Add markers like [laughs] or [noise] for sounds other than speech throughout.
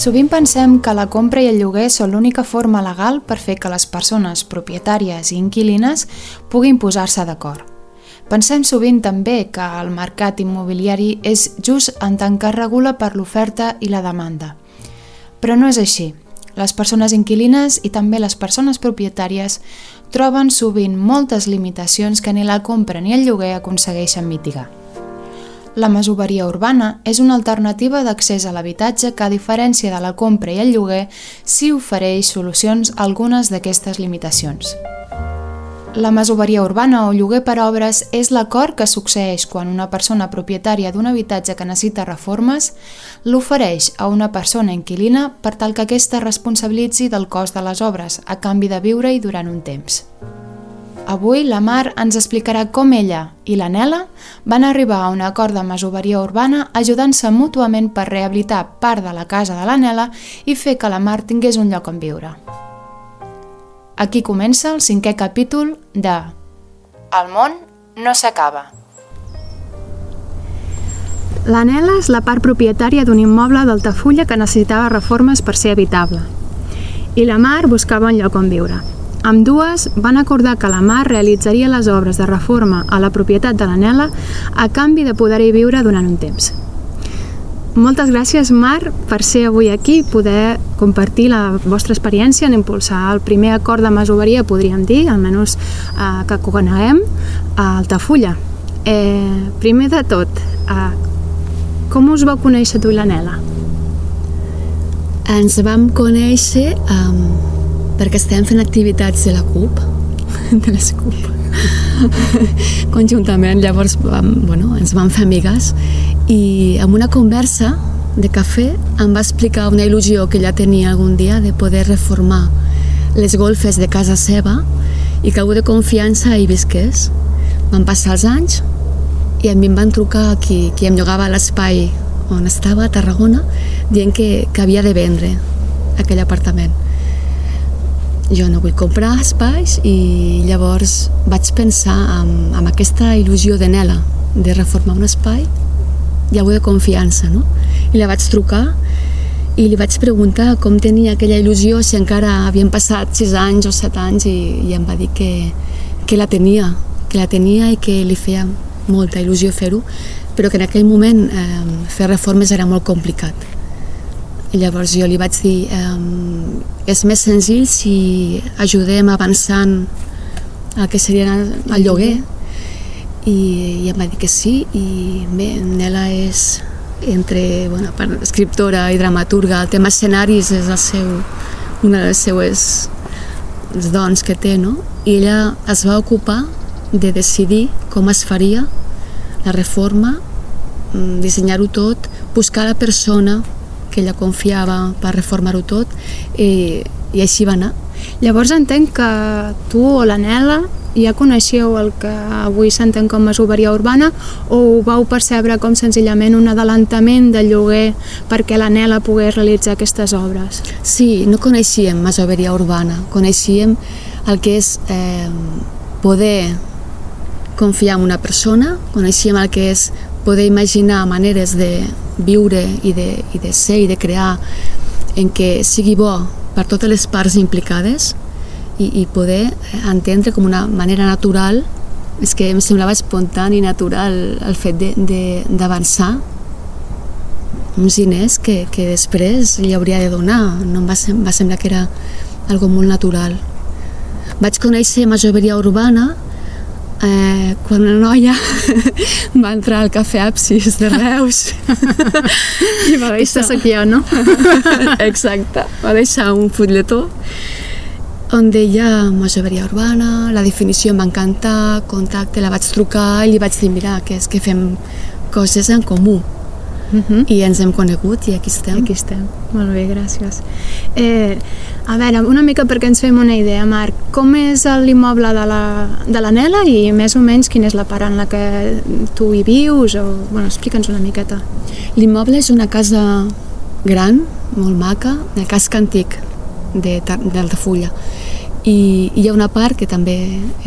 Sovint pensem que la compra i el lloguer són l'única forma legal per fer que les persones propietàries i inquilines puguin posar-se d'acord. Pensem sovint també que el mercat immobiliari és just en tant que regula per l'oferta i la demanda. Però no és així. Les persones inquilines i també les persones propietàries troben sovint moltes limitacions que ni la compra ni el lloguer aconsegueixen mitigar. La masoveria urbana és una alternativa d'accés a l'habitatge que, a diferència de la compra i el lloguer, sí ofereix solucions a algunes d'aquestes limitacions. La masoveria urbana o lloguer per obres és l'acord que succeeix quan una persona propietària d'un habitatge que necessita reformes l'ofereix a una persona inquilina per tal que aquesta responsabilitzi del cost de les obres a canvi de viure-hi durant un temps. Avui la Mar ens explicarà com ella i la Nela van arribar a un acord de masoveria urbana ajudant-se mútuament per rehabilitar part de la casa de la Nela i fer que la Mar tingués un lloc on viure. Aquí comença el cinquè capítol de El món no s'acaba. La Nela és la part propietària d'un immoble d'Altafulla que necessitava reformes per ser habitable. I la Mar buscava un lloc on viure. Amb dues van acordar que la Mar realitzaria les obres de reforma a la propietat de la Nela a canvi de poder-hi viure durant un temps. Moltes gràcies, Mar, per ser avui aquí i poder compartir la vostra experiència en impulsar el primer acord de masoveria, podríem dir, almenys eh, que coneguem, a Altafulla. Eh, primer de tot, eh, com us vau conèixer tu i la Nela? Ens vam conèixer um, perquè estem fent activitats de la CUP, [laughs] de les CUP, [laughs] conjuntament. Llavors, vam, bueno, ens vam fer amigues i en una conversa de cafè em va explicar una il·lusió que ella tenia algun dia de poder reformar les golfes de casa seva i que algú de confiança hi visqués. Van passar els anys i a mi em van trucar qui, qui em llogava l'espai on estava, a Tarragona, dient que, que havia de vendre aquell apartament. Jo no vull comprar espais i llavors vaig pensar en, en aquesta il·lusió de Nela de reformar un espai i algú de confiança, no? I la vaig trucar i li vaig preguntar com tenia aquella il·lusió, si encara havien passat sis anys o set anys i, i em va dir que, que la tenia, que la tenia i que li feia molta il·lusió fer-ho, però que en aquell moment eh, fer reformes era molt complicat. Llavors jo li vaig dir eh, és més senzill si ajudem avançant el que seria el lloguer, i, i em va dir que sí i bé, Nela és entre bueno, escriptora i dramaturga el tema escenaris és el seu, una de les seues dons que té no? i ella es va ocupar de decidir com es faria la reforma mm, dissenyar-ho tot buscar la persona que ella confiava per reformar-ho tot i, i així va anar. Llavors entenc que tu o la Nela ja coneixeu el que avui s'entén com masoveria urbana o ho vau percebre com senzillament un adelantament de lloguer perquè la Nela pogués realitzar aquestes obres? Sí, no coneixíem masoveria urbana, coneixíem el que és eh, poder confiar en una persona, coneixíem el que és poder imaginar maneres de viure i de, i de ser i de crear en què sigui bo per totes les parts implicades i, i poder entendre com una manera natural és que em semblava espontani i natural el fet d'avançar uns diners que, que després li hauria de donar. No em va, sem va semblar que era algo molt natural. Vaig conèixer majoria urbana eh, quan una noia [laughs] va entrar al cafè Apsis de Reus [laughs] i va deixar... Jo, no? [laughs] Exacte. Va deixar un fulletó on deia majoria urbana, la definició em va encantar, contacte, la vaig trucar i li vaig dir, mira, que és que fem coses en comú. Uh mhm. -huh. i ens hem conegut i aquí estem. Aquí estem, molt bé, gràcies. Eh, a veure, una mica perquè ens fem una idea, Marc, com és l'immoble de, la, de la Nela i més o menys quina és la part en la que tu hi vius o, bueno, explica'ns una miqueta. L'immoble és una casa gran, molt maca, de casc antic d'Altafulla i hi ha una part que també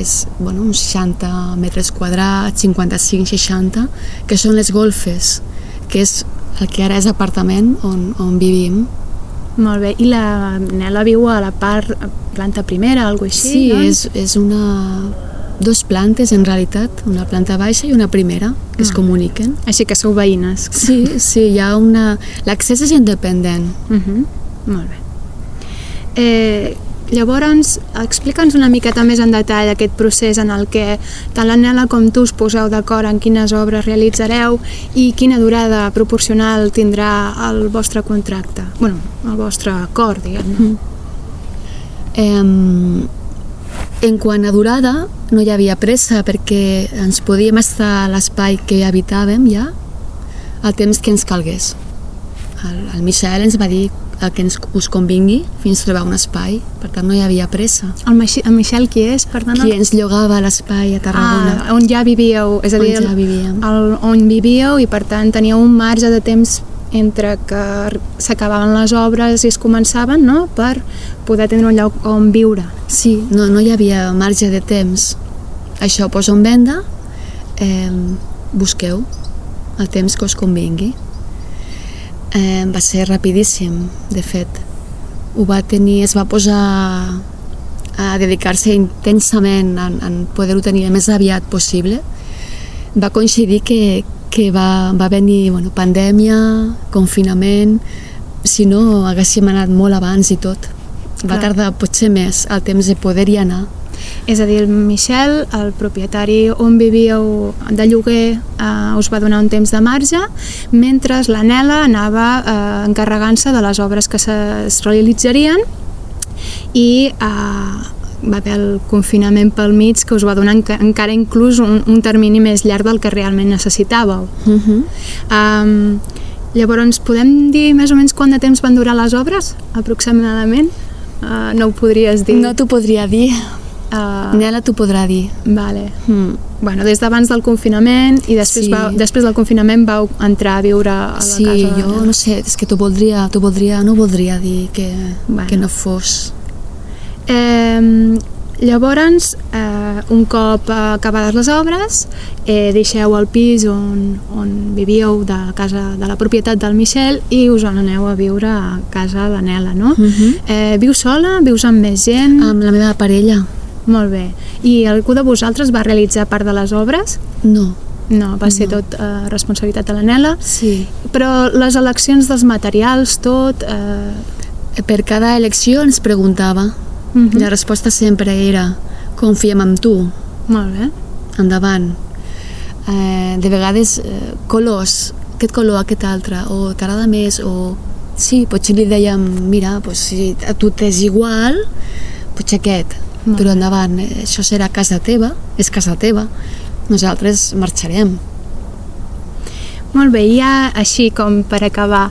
és bueno, uns 60 metres quadrats, 55-60, que són les golfes que és el que ara és apartament on, on vivim Molt bé. I la Nela viu a la part planta primera, alguna així, Sí, doncs? és, és una... Dos plantes, en realitat, una planta baixa i una primera, que es Ah. comuniquen. Així que sou veïnes. Sí, sí, hi ha una... L'accés és independent. Uh -huh. Molt bé. Eh, llavors, explica'ns una miqueta més en detall aquest procés en el que tant la Nela com tu us poseu d'acord en quines obres realitzareu i quina durada proporcional tindrà el vostre contracte, bueno, el vostre acord, diguem-ne. Eh, en quant a durada, no hi havia pressa perquè ens podíem estar a l'espai que habitàvem ja el temps que ens calgués. El, el Michel ens va dir el que ens, us convingui fins a trobar un espai, per tant no hi havia pressa. El, Michi, el Michel qui és, perdona? Qui ens llogava l'espai a Tarragona. Ah, on ja vivíeu, és a dir, On ja vivíem. el, on vivíeu i per tant teníeu un marge de temps entre que s'acabaven les obres i es començaven, no?, per poder tenir un lloc on viure. Sí, no, no hi havia marge de temps. Això ho poso en venda, eh, busqueu el temps que us convingui. Eh, va ser rapidíssim, de fet. Ho va tenir, es va posar a dedicar-se intensament en, en poder-ho tenir el més aviat possible. Va coincidir que, que va, va venir bueno, pandèmia, confinament, si no haguéssim anat molt abans i tot. Va Clar. tardar potser més el temps de poder-hi anar. És a dir, el Michel, el propietari on vivíeu de lloguer, eh, us va donar un temps de marge, mentre la Nela anava eh, encarregant-se de les obres que se, es realitzarien i eh, va haver el confinament pel mig que us va donar enca encara inclús un, un termini més llarg del que realment necessitàveu. Uh -huh. Um, llavors, podem dir més o menys quant de temps van durar les obres, aproximadament? Uh, no ho podries dir? No t'ho podria dir. Uh, Nela t'ho podrà dir. vale. Mm. Bueno, des d'abans del confinament i després, Sí. vau, després del confinament vau entrar a viure a la Sí, casa. de jo Nela. no sé, és que t'ho voldria, t'ho voldria, no voldria dir que, Bueno. que no fos. Eh, llavors, eh, un cop acabades les obres, eh, deixeu el pis on, on vivíeu de casa de la propietat del Michel i us en aneu a viure a casa de Nela, no? Mhm. eh, viu sola? Vius amb més gent? Amb la meva parella, Molt bé. I algú de vosaltres va realitzar part de les obres? no. No, va ser No. tot eh, responsabilitat de la Nela. Sí. Però les eleccions dels materials, tot... Eh, Per cada elecció ens preguntava. mhm. La resposta sempre era confiem en tu, Molt bé. endavant. Eh, de vegades, eh, colors, aquest color, aquest altre, o t'agrada més, o... Sí, potser li dèiem, mira, pues, si a tu t'és igual, potser aquest, però endavant, eh, això serà casa teva, és casa teva, nosaltres marxarem. Molt bé, i ja així com per acabar,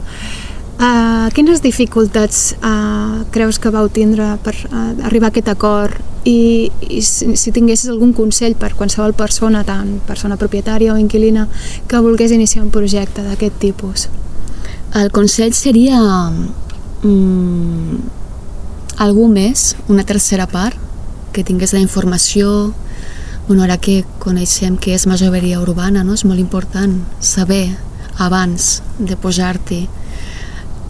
uh, quines dificultats uh, creus que vau tindre per uh, arribar a aquest acord i, i si, si tinguessis algun consell per qualsevol persona, tant persona propietària o inquilina, que volgués iniciar un projecte d'aquest tipus? El consell seria mm, algú més, una tercera part, que tingués la informació, bueno, ara que coneixem que és masoveria urbana, no? és molt important saber abans de posar-t'hi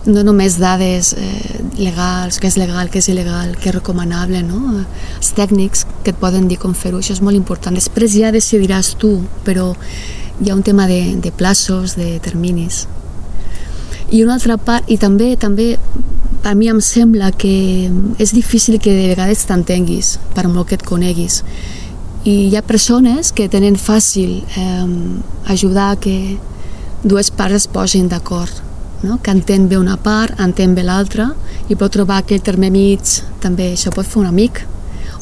no només dades eh, legals, què és legal, què és il·legal, què és recomanable, no? Els tècnics que et poden dir com fer-ho, això és molt important. Després ja decidiràs tu, però hi ha un tema de, de plaços, de terminis. I una altra part, i també, també a mi em sembla que és difícil que de vegades t'entenguis, per molt que et coneguis. I hi ha persones que tenen fàcil eh, ajudar que dues parts es posin d'acord, no? que entén bé una part, entén bé l'altra, i pot trobar aquell terme mig, també això pot fer un amic,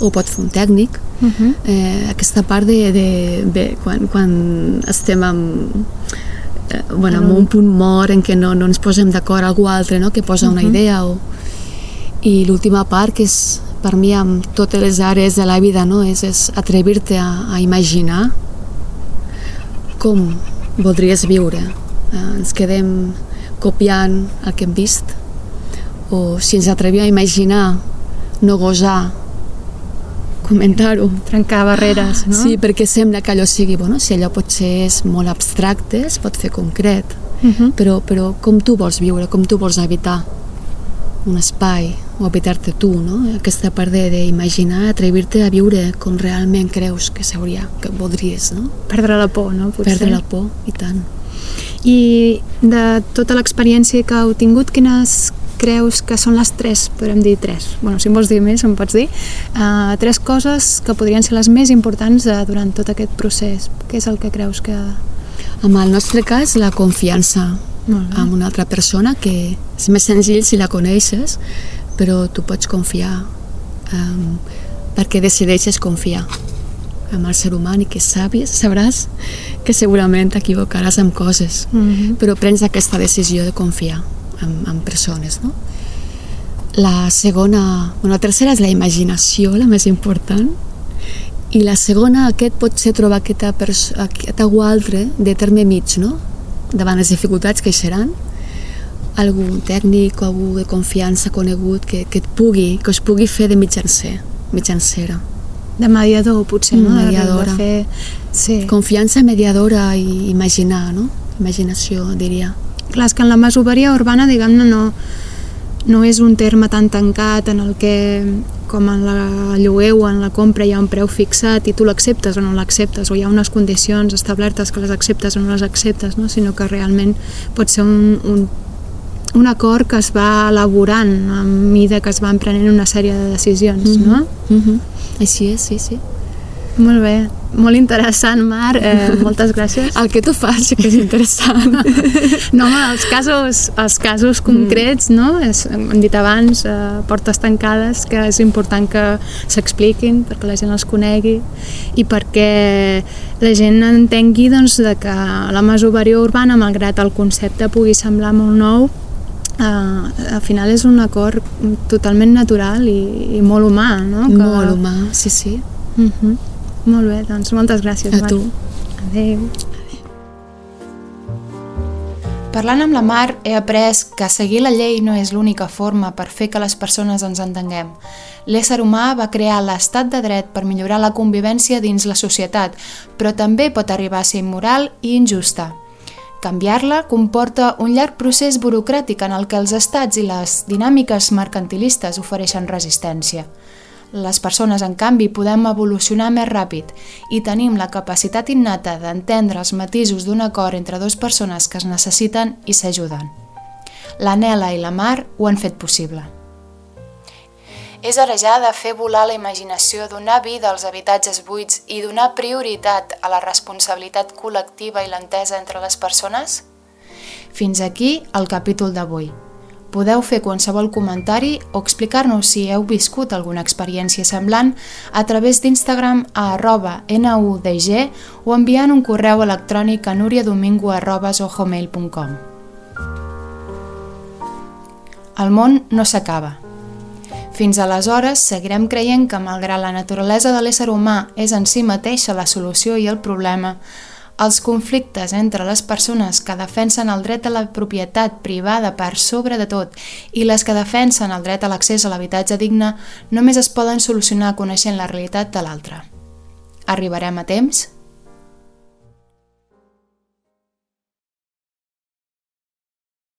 o pot fer un tècnic, Uh -huh. eh, aquesta part de, de, de quan, quan estem amb, eh, bueno, amb un punt mort en què no, no ens posem d'acord algú altre no? que posa una Mhm. idea o... i l'última part que és per mi amb totes les àrees de la vida no? és, és atrevir-te a, a imaginar com voldries viure eh, ens quedem copiant el que hem vist o si ens atrevim a imaginar no gosar comentar-ho Trencar barreres, no? Sí, perquè sembla que allò sigui, bueno, si allò potser és molt abstracte, es pot fer concret, Uh -huh. però, però com tu vols viure, com tu vols habitar. un espai o habitar-te tu, no? Aquesta part d'imaginar, atrevir-te a viure com realment creus que s'hauria, que voldries, no? Perdre la por, no? Potser. Perdre la por, i tant. I de tota l'experiència que heu tingut, quines creus que són les tres, podrem dir tres, bueno, si em vols dir més, em pots dir, uh, tres coses que podrien ser les més importants uh, durant tot aquest procés. Què és el que creus que... En el nostre cas, la confiança amb una altra persona que és més senzill si la coneixes, però tu pots confiar um, perquè decideixes confiar amb el ser humà i que sabies, sabràs que segurament t'equivocaràs amb coses, mm -hmm. però prens aquesta decisió de confiar en, en persones, no? La segona, bueno, la tercera és la imaginació, la més important, i la segona, aquest pot ser trobar aquesta, aquesta algú altre de terme mig, no? davant les dificultats que hi seran, algú tècnic o algú de confiança conegut que, que et pugui, que us pugui fer de mitjancer, mitjancera. De mediador, potser, no? Mediadora. De fer... sí. Confiança mediadora i imaginar, no? Imaginació, diria. Clar, és que en la masoveria urbana, diguem-ne, no, no és un terme tan tancat en el que com en la lloguer o en la compra hi ha un preu fixat i tu l'acceptes o no l'acceptes o hi ha unes condicions establertes que les acceptes o no les acceptes, no? sinó que realment pot ser un, un, un acord que es va elaborant a mida que es van prenent una sèrie de decisions, mm -hmm. no? Mm -hmm. Així és, sí, sí. Molt bé, molt interessant, Mar, eh, [laughs] moltes gràcies. El que tu fas, que és interessant. [laughs] no, home, els casos, els casos concrets, mm. no? És, hem dit abans, eh, portes tancades, que és important que s'expliquin perquè la gent els conegui i perquè la gent entengui doncs, de que la masoveria urbana, malgrat el concepte pugui semblar molt nou, eh, al final és un acord totalment natural i, i molt humà, no? Que... Molt humà, sí, sí. Uh mhm. -huh. Molt bé, doncs moltes gràcies. A tu. Adéu. Parlant amb la Mar, he après que seguir la llei no és l'única forma per fer que les persones ens entenguem. L'ésser humà va crear l'estat de dret per millorar la convivència dins la societat, però també pot arribar a ser immoral i injusta. Canviar-la comporta un llarg procés burocràtic en el que els estats i les dinàmiques mercantilistes ofereixen resistència. Les persones, en canvi, podem evolucionar més ràpid i tenim la capacitat innata d'entendre els matisos d'un acord entre dues persones que es necessiten i s'ajuden. La Nela i la Mar ho han fet possible. És hora ja de fer volar la imaginació, donar vida als habitatges buits i donar prioritat a la responsabilitat col·lectiva i l'entesa entre les persones? Fins aquí el capítol d'avui. Podeu fer qualsevol comentari o explicar-nos si heu viscut alguna experiència semblant a través d'Instagram a arroba nudg o enviant un correu electrònic a nuriadomingo arroba zohomail.com El món no s'acaba. Fins aleshores seguirem creient que malgrat la naturalesa de l'ésser humà és en si mateixa la solució i el problema, els conflictes entre les persones que defensen el dret a la propietat privada per sobre de tot i les que defensen el dret a l'accés a l'habitatge digne només es poden solucionar coneixent la realitat de l'altre. Arribarem a temps?